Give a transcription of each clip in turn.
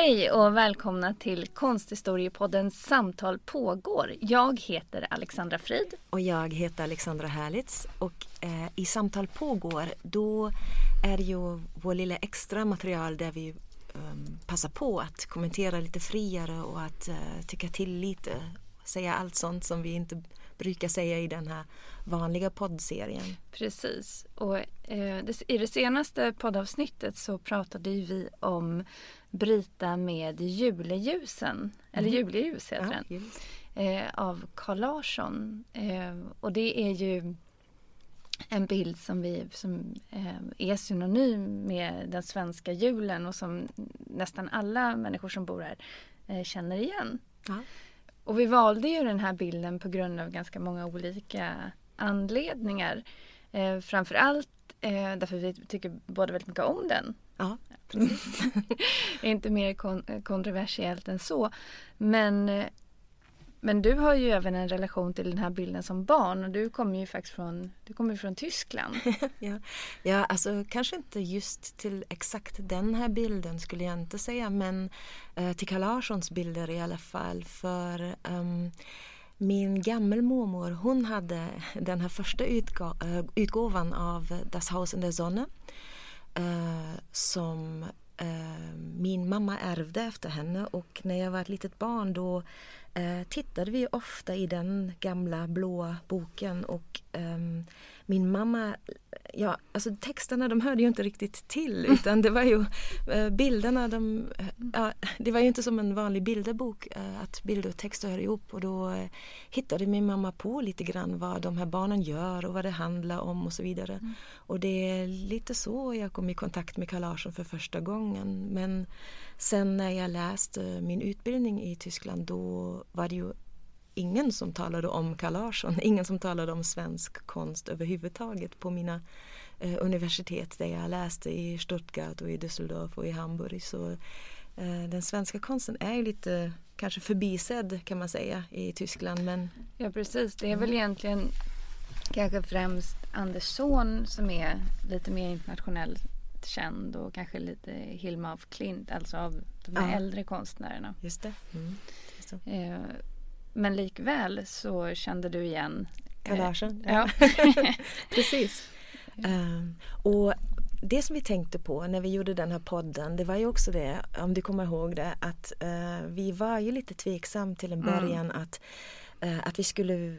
Hej och välkomna till konsthistoriepodden Samtal pågår. Jag heter Alexandra Frid. Och jag heter Alexandra Härlitz och eh, i Samtal pågår då är ju vår lilla extra material där vi um, passar på att kommentera lite friare och att uh, tycka till lite. Eh, säga allt sånt som vi inte brukar säga i den här vanliga poddserien. Precis. Och eh, i det senaste poddavsnittet så pratade vi om bryta med juleljusen, mm. eller juleljus heter ja, den, eh, av Carl Larsson. Eh, och det är ju en bild som, vi, som eh, är synonym med den svenska julen och som nästan alla människor som bor här eh, känner igen. Ja. Och vi valde ju den här bilden på grund av ganska många olika anledningar. Eh, framförallt eh, därför vi tycker båda väldigt mycket om den. Ja, Inte mer kon kontroversiellt än så. Men, eh, men du har ju även en relation till den här bilden som barn och du kommer ju faktiskt från, du kommer från Tyskland. ja. ja, alltså kanske inte just till exakt den här bilden skulle jag inte säga men eh, till Carl Larssons bilder i alla fall. För um, min gammelmormor hon hade den här första utgå eh, utgåvan av Das Haus in der Sonne eh, som eh, min mamma ärvde efter henne och när jag var ett litet barn då tittade vi ofta i den gamla blåa boken och um, min mamma, ja alltså texterna de hörde ju inte riktigt till utan det var ju eh, bilderna, de, ja, det var ju inte som en vanlig bilderbok eh, att bilder och texter hör ihop och då eh, hittade min mamma på lite grann vad de här barnen gör och vad det handlar om och så vidare. Mm. Och det är lite så jag kom i kontakt med Carl Larsson för första gången men sen när jag läste min utbildning i Tyskland då var det ju ingen som talade om Carl ingen som talade om svensk konst överhuvudtaget på mina eh, universitet där jag läste i Stuttgart och i Düsseldorf och i Hamburg. Så eh, den svenska konsten är ju lite kanske förbisedd kan man säga i Tyskland. Men... Ja precis, det är väl egentligen kanske främst Anders Zorn som är lite mer internationellt känd och kanske lite Hilma af Klint, alltså av de här ja. äldre konstnärerna. Just det. Mm. Det. Eh, men likväl så kände du igen Kalaschen. Eh, ja. Precis. Um, och det som vi tänkte på när vi gjorde den här podden det var ju också det, om du kommer ihåg det, att uh, vi var ju lite tveksam till en mm. början mm. att, uh, att vi skulle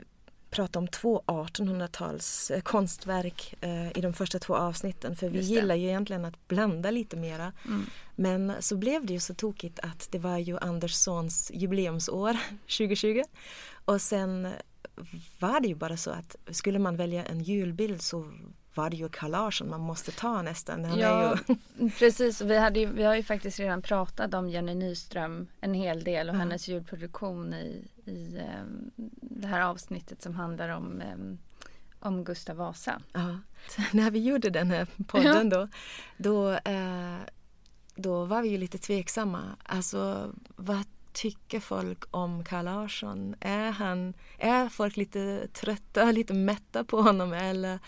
prata om två 1800-tals eh, konstverk eh, i de första två avsnitten för vi gillar ju egentligen att blanda lite mera. Mm. Men så blev det ju så tokigt att det var ju Anders sons jubileumsår 2020 och sen var det ju bara så att skulle man välja en julbild så var det ju Carl Larsson man måste ta nästan. Han ja, ju... precis. Vi, hade ju, vi har ju faktiskt redan pratat om Jenny Nyström en hel del och ja. hennes julproduktion i, i um, det här avsnittet som handlar om um, om Gustav Vasa. Ja. När vi gjorde den här podden då, då, eh, då var vi ju lite tveksamma. Alltså vad tycker folk om Carl Larsson? Är, han, är folk lite trötta, lite mätta på honom eller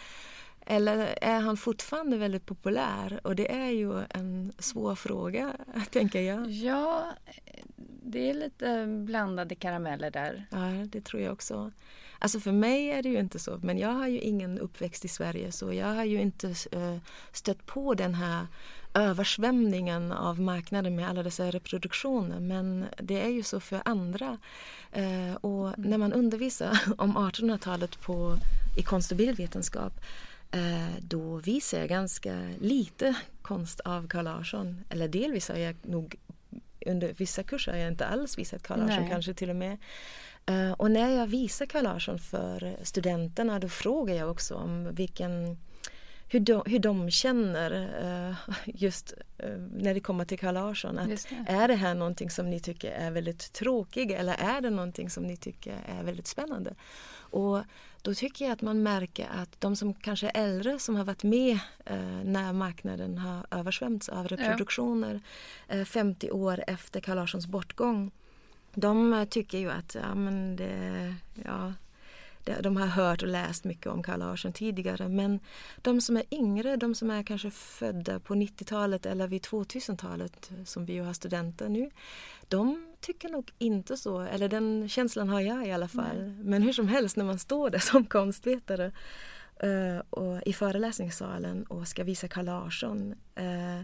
eller är han fortfarande väldigt populär? Och det är ju en svår fråga, tänker jag. Ja, det är lite blandade karameller där. Ja, det tror jag också. Alltså för mig är det ju inte så, men jag har ju ingen uppväxt i Sverige så jag har ju inte uh, stött på den här översvämningen av marknaden med alla dessa reproduktioner. Men det är ju så för andra. Uh, och mm. när man undervisar om 1800-talet på, i konst och bildvetenskap Eh, då visar jag ganska lite konst av Carl Larsson. Eller delvis har jag nog under vissa kurser har jag inte alls visat Carl Larsson kanske till och med. Uh, och när jag visar Carl Larsson för studenterna då frågar jag också om vilken hur, de, hur de känner uh, just uh, när det kommer till Carl Larsson. Att det. Är det här någonting som ni tycker är väldigt tråkigt eller är det någonting som ni tycker är väldigt spännande? Och då tycker jag att man märker att de som kanske är äldre som har varit med uh, när marknaden har översvämts av reproduktioner ja. 50 år efter Carl Larssons bortgång de tycker ju att ja, men det, ja, de har hört och läst mycket om Carl Larsson tidigare men de som är yngre, de som är kanske födda på 90-talet eller vid 2000-talet som vi ju har studenter nu, de tycker nog inte så, eller den känslan har jag i alla fall. Mm. Men hur som helst när man står där som konstvetare uh, och i föreläsningssalen och ska visa Carl Larsson uh,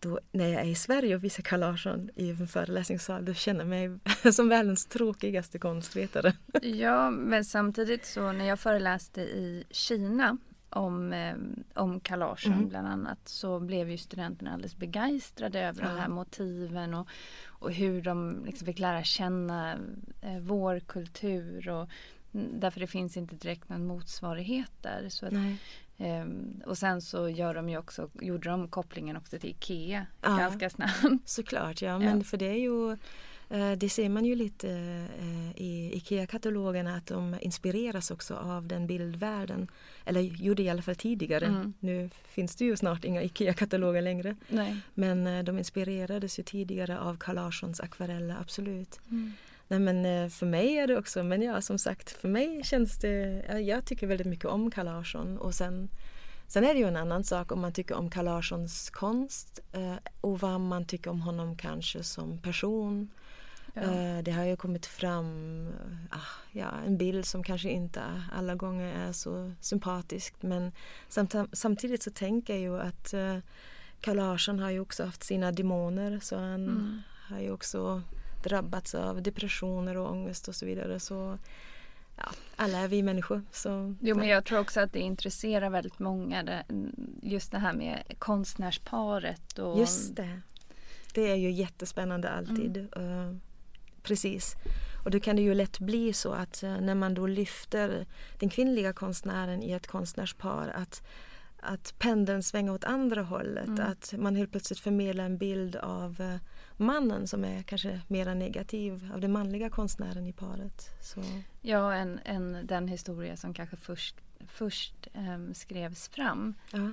då, när jag är i Sverige och visar Carl Larsson i en föreläsningssal, då känner jag mig som världens tråkigaste konstvetare. Ja, men samtidigt så när jag föreläste i Kina om, eh, om Carl Larsson mm. bland annat så blev ju studenterna alldeles begeistrade över ja. de här motiven och, och hur de liksom fick lära känna eh, vår kultur och därför det finns inte direkt någon motsvarighet där. Så att, Um, och sen så gör de ju också, gjorde de kopplingen också till IKEA ja, ganska snabbt. Såklart, ja men ja. för det är ju uh, det ser man ju lite uh, i IKEA-katalogerna att de inspireras också av den bildvärlden. Eller gjorde i alla fall tidigare. Mm. Nu finns det ju snart inga IKEA-kataloger längre. Nej. Men uh, de inspirerades ju tidigare av Carl Larssons akvareller, absolut. Mm. Nej men för mig är det också, men ja som sagt för mig känns det, jag tycker väldigt mycket om Carl Larsson och sen Sen är det ju en annan sak om man tycker om Carl Larssons konst eh, och vad man tycker om honom kanske som person. Ja. Eh, det har ju kommit fram ah, ja, en bild som kanske inte alla gånger är så sympatisk men samt, samtidigt så tänker jag ju att eh, Carl Larsson har ju också haft sina demoner så han mm. har ju också drabbats av depressioner och ångest och så vidare. Så ja, alla är vi människor. Så, jo, men jag tror också att det intresserar väldigt många. Det, just det här med konstnärsparet. Och... Just det. Det är ju jättespännande alltid. Mm. Uh, precis. Och då kan det ju lätt bli så att uh, när man då lyfter den kvinnliga konstnären i ett konstnärspar att att pendeln svänger åt andra hållet. Mm. Att man helt plötsligt förmedlar en bild av uh, mannen som är kanske mera negativ av den manliga konstnären i paret. Så. Ja, än, än den historia som kanske först, först um, skrevs fram. Ja.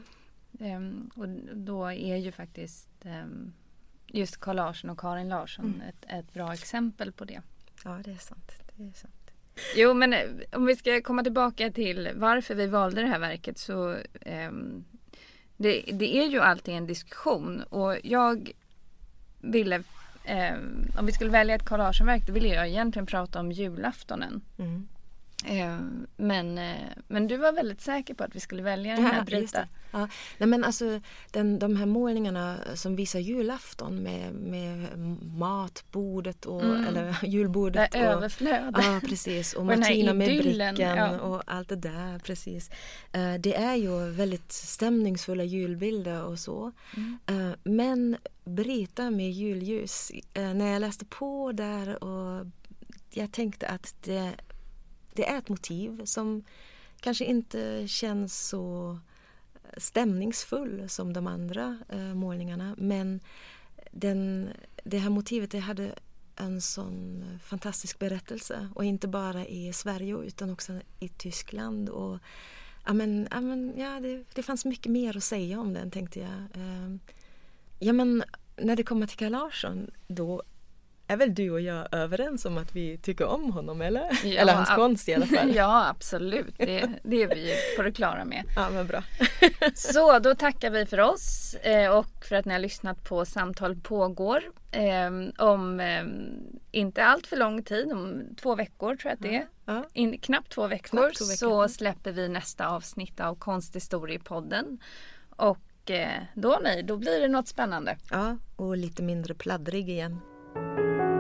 Um, och då är ju faktiskt um, just Carl Larsson och Karin Larsson mm. ett, ett bra exempel på det. Ja, det är sant. Det är sant. Jo, men eh, om vi ska komma tillbaka till varför vi valde det här verket så det, det, är ju alltid en diskussion och jag ville, eh, om vi skulle välja ett Carl Larsson-verk, då ville jag egentligen prata om julaftonen. Mm. Eh, men, eh, men du var väldigt säker på att vi skulle välja den här Brita. Ja. Nej, men alltså, den, de här målningarna som visar julafton med, med matbordet och, mm. eller julbordet. Det och, överflöd. Ja precis och, och Martina med brickan ja. och allt det där precis. Uh, det är ju väldigt stämningsfulla julbilder och så. Mm. Men Brita med julljus, när jag läste på där och jag tänkte att det det är ett motiv som kanske inte känns så eh, stämningsfull som de andra eh, målningarna men den, det här motivet det hade en sån fantastisk berättelse och inte bara i Sverige utan också i Tyskland. Och, ja, men, ja, men, ja, det, det fanns mycket mer att säga om den tänkte jag. Eh, ja, men, när det kommer till Carl Larsson då är väl du och jag överens om att vi tycker om honom eller? Ja, eller hans konst i alla fall. ja absolut, det, det, är vi på det klara med. Ja men bra. Så då tackar vi för oss eh, och för att ni har lyssnat på Samtal pågår. Eh, om eh, inte allt för lång tid, om två veckor tror jag att det är. Ja. In, knappt två veckor, knappt två veckor så släpper vi nästa avsnitt av Konsthistoriepodden. Och då nej, då blir det något spännande. Ja, och lite mindre pladdrig igen. Bye.